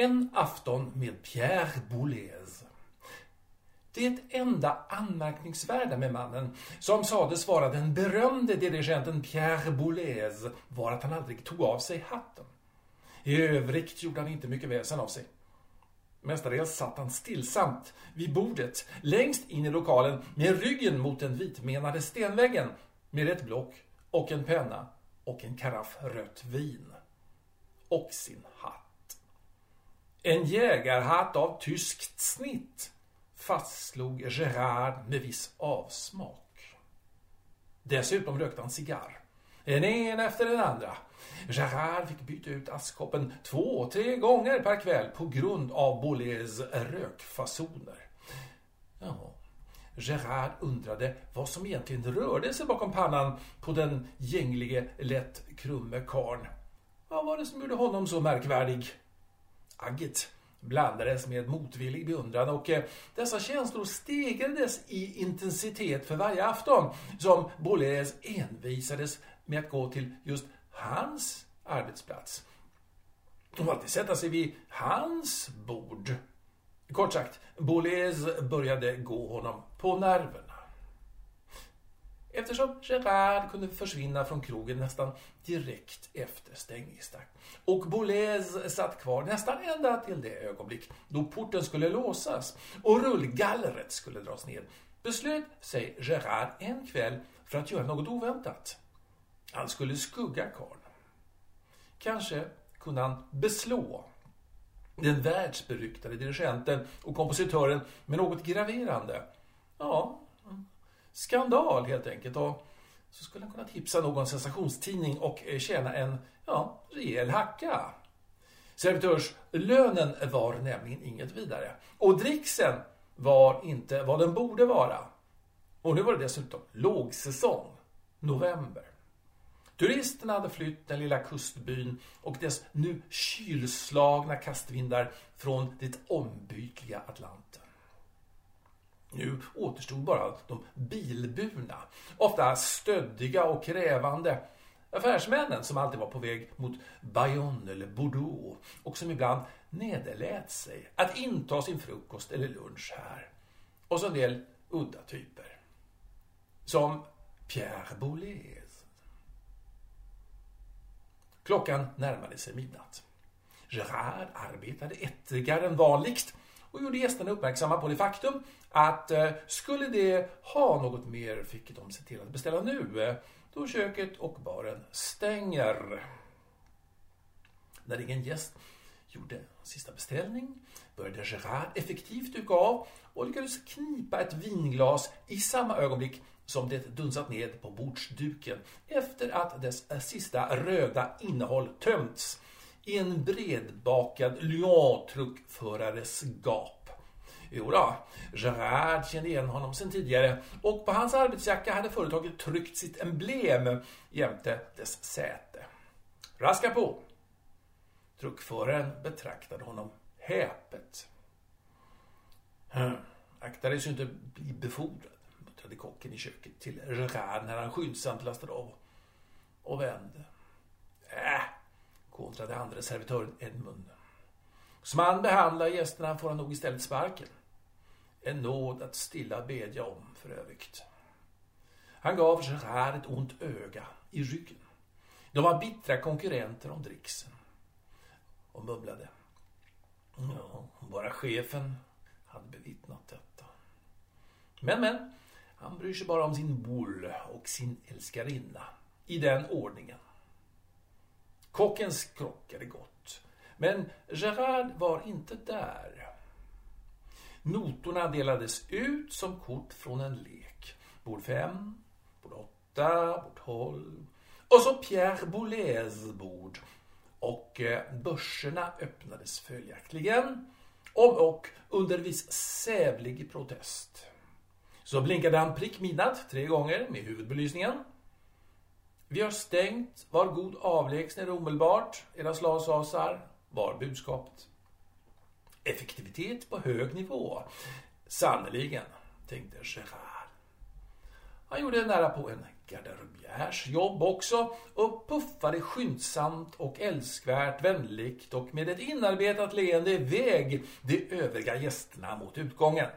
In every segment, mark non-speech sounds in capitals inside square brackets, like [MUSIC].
En afton med Pierre Boulez. Det enda anmärkningsvärda med mannen, som sades vara den berömde dirigenten Pierre Boulez, var att han aldrig tog av sig hatten. I övrigt gjorde han inte mycket väsen av sig. Mestadels satt han stillsamt vid bordet, längst in i lokalen med ryggen mot den vitmenade stenväggen med ett block och en penna och en karaff rött vin. Och sin hatt. En jägarhatt av tyskt snitt fastslog Gerard med viss avsmak. Dessutom rökte han cigarr. En en efter den andra. Gerard fick byta ut askkoppen två, tre gånger per kväll på grund av Boulez rökfasoner. Ja, Gerard undrade vad som egentligen rörde sig bakom pannan på den gänglige, lätt krumme karn. Vad var det som gjorde honom så märkvärdig? Agget blandades med motvillig beundran och eh, dessa känslor stegrades i intensitet för varje afton som Boulez envisades med att gå till just hans arbetsplats. Och alltid sätta sig vid hans bord. Kort sagt, Boulez började gå honom på nerverna. Eftersom Gerard kunde försvinna från krogen nästan direkt efter stängningstakt och Boulez satt kvar nästan ända till det ögonblick då porten skulle låsas och rullgallret skulle dras ned beslöt sig Gerard en kväll för att göra något oväntat. Han skulle skugga karln. Kanske kunde han beslå den världsberyktade dirigenten och kompositören med något graverande. Ja, skandal helt enkelt. Och så skulle han kunna tipsa någon sensationstidning och eh, tjäna en ja, rejäl hacka. Servitörslönen var nämligen inget vidare. Och dricksen var inte vad den borde vara. Och nu var det dessutom lågsäsong. November. Turisterna hade flytt den lilla kustbyn och dess nu kylslagna kastvindar från det ombytliga Atlanten. Nu återstod bara de bilburna, ofta stöddiga och krävande affärsmännen som alltid var på väg mot Bayonne eller Bordeaux och som ibland nederlät sig att inta sin frukost eller lunch här. Och så en del udda typer. Som Pierre Boulez. Klockan närmade sig midnatt. Gerard arbetade ettrigare än vanligt och gjorde gästerna uppmärksamma på det faktum att eh, skulle de ha något mer fick de se till att beställa nu eh, då köket och baren stänger. När ingen gäst gjorde sista beställning började Gerard effektivt duka av och lyckades knipa ett vinglas i samma ögonblick som det dunsat ned på bordsduken efter att dess sista röda innehåll tömts i en bredbakad Lyon-truckförares gap. Jodå, Gerard kände igen honom sedan tidigare och på hans arbetsjacka hade företaget tryckt sitt emblem jämte dess säte. Raska på! Truckföraren betraktade honom häpet. Hm, aktades ju inte bli befordrad, muttrade kocken i köket till Gerard när han skyndsamt lastade av och vände. Äh, kontrade andra servitören Edmund. Som han behandlar gästerna får han nog istället sparken. En nåd att stilla bedja om för övrigt. Han gav Gerard ett ont öga i ryggen. De var bittra konkurrenter om dricksen. Och mumlade. Ja, bara chefen hade bevittnat detta. Men, men, han bryr sig bara om sin boule och sin älskarinna. I den ordningen. Kocken skrockade gott. Men Gerard var inte där. Notorna delades ut som kort från en lek. Bord fem, bord åtta, bord tolv. Och så Pierre Boulez bord. Och eh, börserna öppnades följaktligen. Om och under viss sävlig protest. Så blinkade han prick midnatt tre gånger med huvudbelysningen. Vi har stängt, var god avlägsna er omedelbart, era slavsasar, var budskapet. Effektivitet på hög nivå. Sannerligen, tänkte Gerard. Han gjorde nära på en Garderobiärs jobb också och puffade skyndsamt och älskvärt vänligt och med ett inarbetat leende iväg de övriga gästerna mot utgången.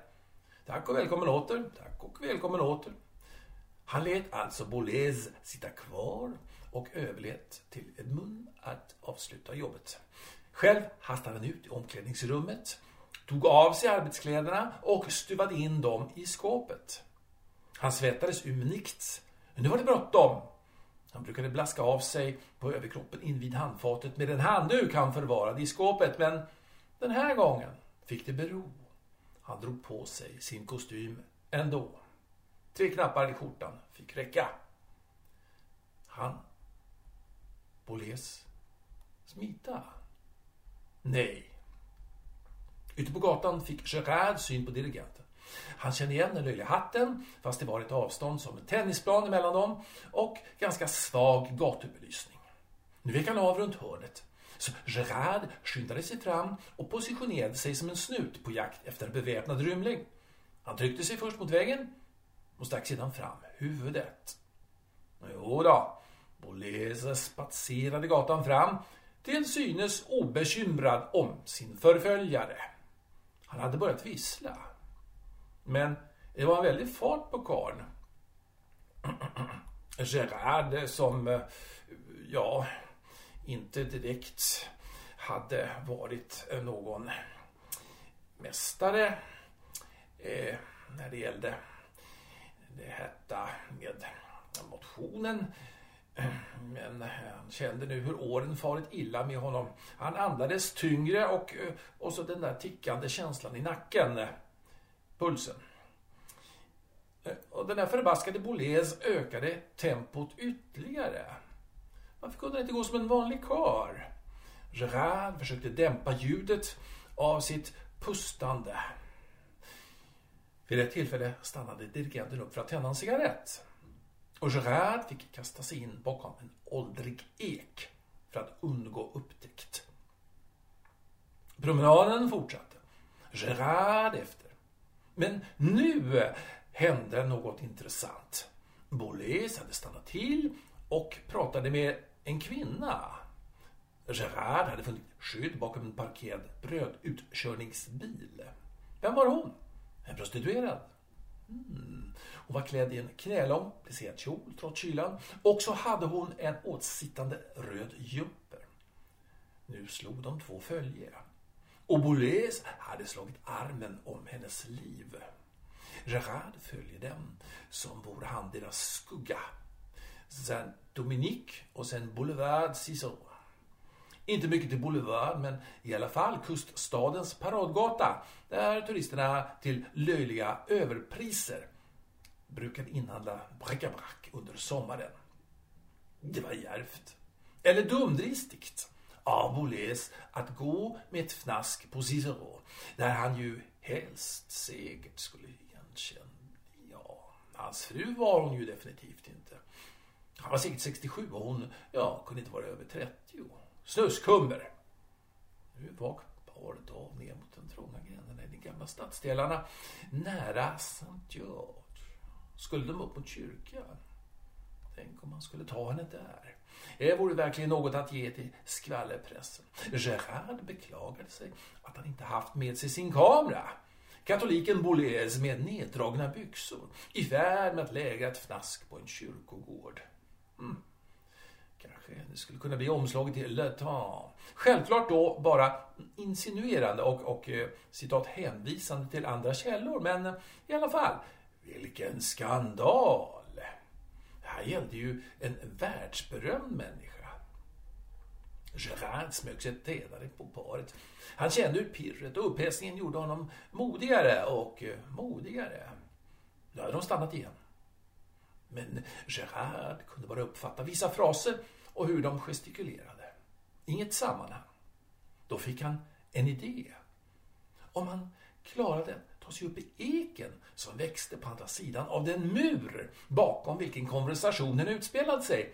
Tack och välkommen åter, tack och välkommen åter. Han lät alltså Boulez sitta kvar och överlät till Edmund att avsluta jobbet. Själv hastade han ut i omklädningsrummet, tog av sig arbetskläderna och stuvade in dem i skåpet. Han svettades unikt, men nu var det bråttom. Han brukade blaska av sig på överkroppen invid handfatet med en handduk han förvarade i skåpet, men den här gången fick det bero. Han drog på sig sin kostym ändå. Tre knappar i skjortan fick räcka. Han, Boles, smita. Nej. Ute på gatan fick Gerard syn på dirigenten. Han kände igen den löjliga hatten, fast det var ett avstånd som en tennisplan emellan dem och ganska svag gatubelysning. Nu vek han av runt hörnet. Så Gerard skyndade sig fram och positionerade sig som en snut på jakt efter en beväpnad rymling. Han tryckte sig först mot väggen och stack sedan fram huvudet. Jo då, Bolese spatserade gatan fram till synes obekymrad om sin förföljare. Han hade börjat vissla. Men det var en väldig fart på karln. [CLEARS THROAT] Gerard som, eh, ja, inte direkt hade varit eh, någon mästare eh, när det gällde det hetta med motionen. Men han kände nu hur åren farit illa med honom. Han andades tyngre och, och så den där tickande känslan i nacken. Pulsen. Och den där förbaskade Boulez ökade tempot ytterligare. Varför kunde han inte gå som en vanlig kar? Gerard försökte dämpa ljudet av sitt pustande. Vid ett tillfälle stannade dirigenten upp för att tända en cigarett. Och Gerard fick kasta sig in bakom en åldrig ek för att undgå upptäckt. Promenaden fortsatte. Gerard efter. Men nu hände något intressant. Boulez hade stannat till och pratade med en kvinna. Gerard hade funnit skydd bakom en parkerad brödutkörningsbil. Vem var hon? En prostituerad. Mm. Hon var klädd i en knälång plisserad kjol trots kylan och så hade hon en åtsittande röd jumper. Nu slog de två följe. Och Boulez hade slagit armen om hennes liv. Gerard följer dem som vore han deras skugga. Sen Dominique och sen Boulevard Cicero. Inte mycket till Boulevard, men i alla fall kuststadens paradgata där turisterna till löjliga överpriser brukade inhandla bric-à-brac under sommaren. Det var djärvt. Eller dumdristigt av Boulez att gå med ett fnask på Cicero, där han ju helst säkert skulle igenkänna. Ja, hans fru var hon ju definitivt inte. Han var säkert 67 och hon, ja, kunde inte vara över 30. Snuskhummer! Nu var paret av ner mot den trånga gränderna i de gamla stadsdelarna nära St. George. Skulle de upp mot kyrkan? Tänk om man skulle ta henne där. Eh, det vore verkligen något att ge till skvallerpressen. Gerard beklagade sig att han inte haft med sig sin kamera. Katoliken Boulez med neddragna byxor i färd med att lägga ett fnask på en kyrkogård. Mm. Kanske det skulle kunna bli omslaget till Le Temps. Självklart då bara insinuerande och, och eh, citat hänvisande till andra källor, men eh, i alla fall, vilken skandal! Det här gällde ju en världsberömd människa. Gerard smög sig tätare på paret. Han kände hur pirret och upphetsningen gjorde honom modigare och eh, modigare. Nu hade de stannat igen. Men Gerard kunde bara uppfatta vissa fraser och hur de gestikulerade. Inget sammanhang. Då fick han en idé. Om han klarade att ta sig upp i eken som växte på andra sidan av den mur bakom vilken konversationen utspelade sig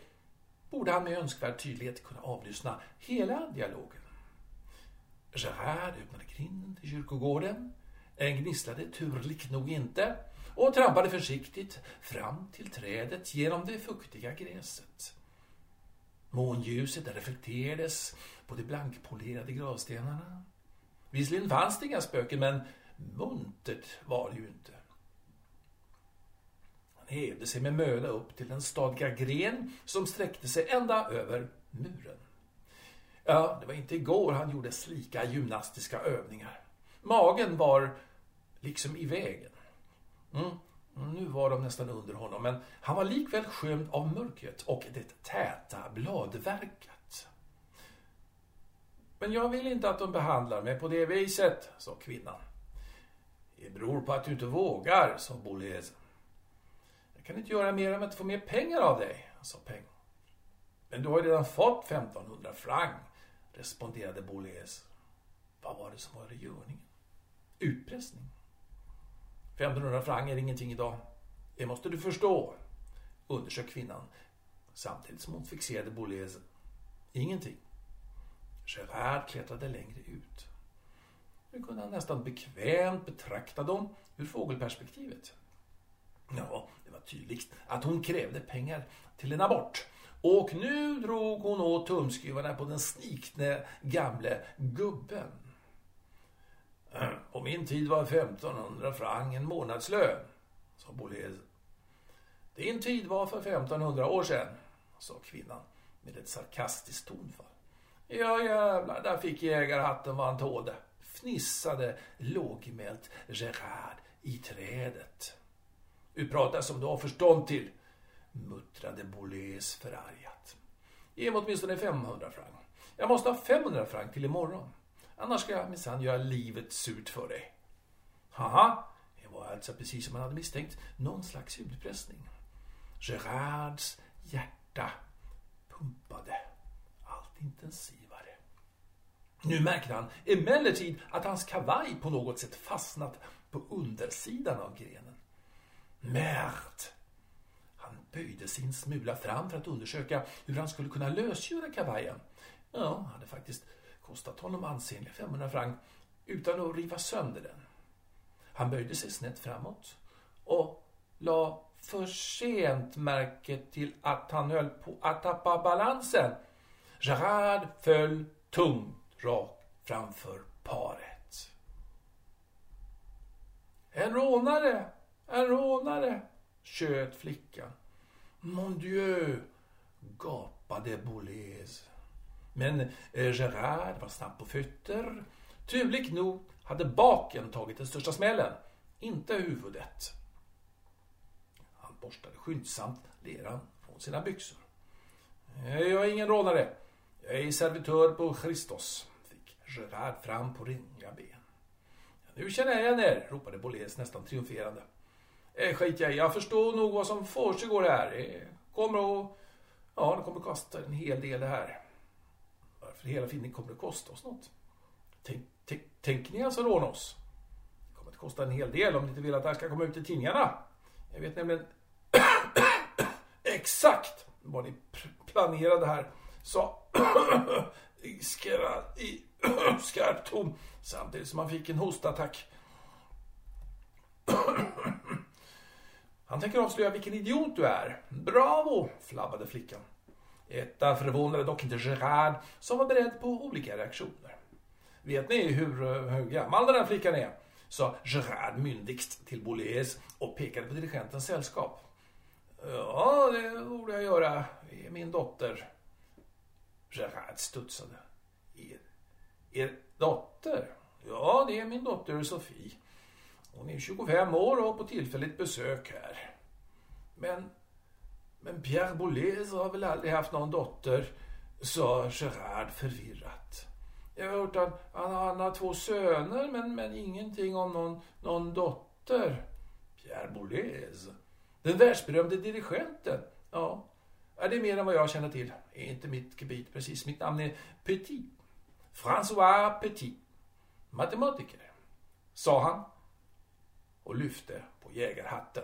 borde han med önskvärd tydlighet kunna avlyssna hela dialogen. Gerard öppnade grinden till kyrkogården, En gnisslade turligt nog inte och trampade försiktigt fram till trädet genom det fuktiga gräset. Månljuset reflekterades på de blankpolerade gravstenarna. Visserligen fanns det inga spöken, men muntert var det ju inte. Han hävde sig med möda upp till den stadiga gren som sträckte sig ända över muren. Ja, det var inte igår han gjorde slika gymnastiska övningar. Magen var liksom i vägen. Mm. mm. Nu var de nästan under honom, men han var likväl skymd av mörkret och det täta bladverket. Men jag vill inte att de behandlar mig på det viset, sa kvinnan. Det beror på att du inte vågar, sa Boulez. Jag kan inte göra mer än att få mer pengar av dig, sa Peng. Men du har ju redan fått 1500 franc, responderade Boulez. Vad var det som var i görningen? Utpressning. 1500 franc är ingenting idag. Det måste du förstå, undersök kvinnan samtidigt som hon fixerade Boulez. Ingenting. Gerard klättrade längre ut. Nu kunde han nästan bekvämt betrakta dem ur fågelperspektivet. Ja, det var tydligt att hon krävde pengar till en abort. Och nu drog hon åt tumskruvarna på den snikne gamle gubben. Min tid var 1500 franc en månadslön, sa Boulez. Din tid var för 1500 år sedan, sa kvinnan med ett sarkastiskt tonfall. Ja jävlar, där fick jägarhatten vad han tålde, fnissade lågmält Gerard i trädet. Du pratar som du har förstånd till, muttrade Boulez förargat. Ge mig åtminstone 500 franc. Jag måste ha 500 franc till imorgon. Annars ska jag minsann göra livet surt för dig. Haha, det var alltså precis som man hade misstänkt. Någon slags utpressning. Gerards hjärta pumpade allt intensivare. Nu märkte han emellertid att hans kavaj på något sätt fastnat på undersidan av grenen. Merd! Han böjde sin smula fram för att undersöka hur han skulle kunna lösgöra kavajen. Ja, han hade faktiskt kostat honom ansenliga 500 franc utan att riva sönder den. Han böjde sig snett framåt och la för sent märke till att han höll på att tappa balansen. Gerard föll tungt rakt framför paret. En rånare! En rånare! tjöt flickan. Mon Dieu! gapade Boulez. Men eh, Gerard var snabb på fötter. Turligt nog hade baken tagit den största smällen, inte huvudet. Han borstade skyndsamt leran från sina byxor. Eh, jag är ingen rånare. Jag är servitör på Christos, fick Gerard fram på ringa ben. Nu känner jag igen er, ropade Boles nästan triumferande. Eh, skit jag Jag förstår nog vad som försiggår här. Eh, det kommer att... Ja, det kommer att kosta en hel del det här. För hela filmen kommer att kosta oss något. Tänk, tänk, tänker ni alltså råna oss? Det kommer att kosta en hel del om ni inte vill att det här ska komma ut i tidningarna. Jag vet nämligen [COUGHS] exakt vad ni planerade här. Sa [COUGHS] i, i [COUGHS] skarp ton samtidigt som han fick en hostattack. Han tänker avslöja vilken idiot du är. Bravo, flabbade flickan. Detta förvånade dock inte Gerard som var beredd på olika reaktioner. Vet ni hur, eh, hur gammal den här flickan är? sa Gerard myndigt till Boulez och pekade på dirigentens sällskap. Ja, det borde jag göra. Det är min dotter. Gerard studsade. Er, er dotter? Ja, det är min dotter Sofie. Hon är 25 år och på tillfälligt besök här. Men men Pierre Boulez har väl aldrig haft någon dotter, sa Gerard förvirrat. Jag har hört att han, han har två söner, men, men ingenting om någon, någon dotter. Pierre Boulez? Den världsberömde dirigenten? Ja. det är mer än vad jag känner till. Det är inte mitt gebit precis. Mitt namn är Petit. François Petit. Matematiker, sa han och lyfte på jägarhatten.